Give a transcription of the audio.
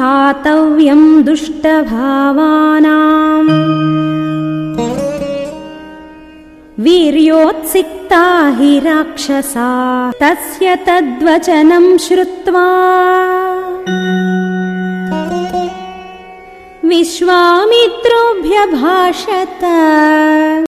स्थातव्यम् दुष्टभावानाम्। वीर्योत्सिक्ता हि राक्षसा तस्य तद्वचनम् श्रुत्वा। विश्वामित्रोऽभ्यभाषत।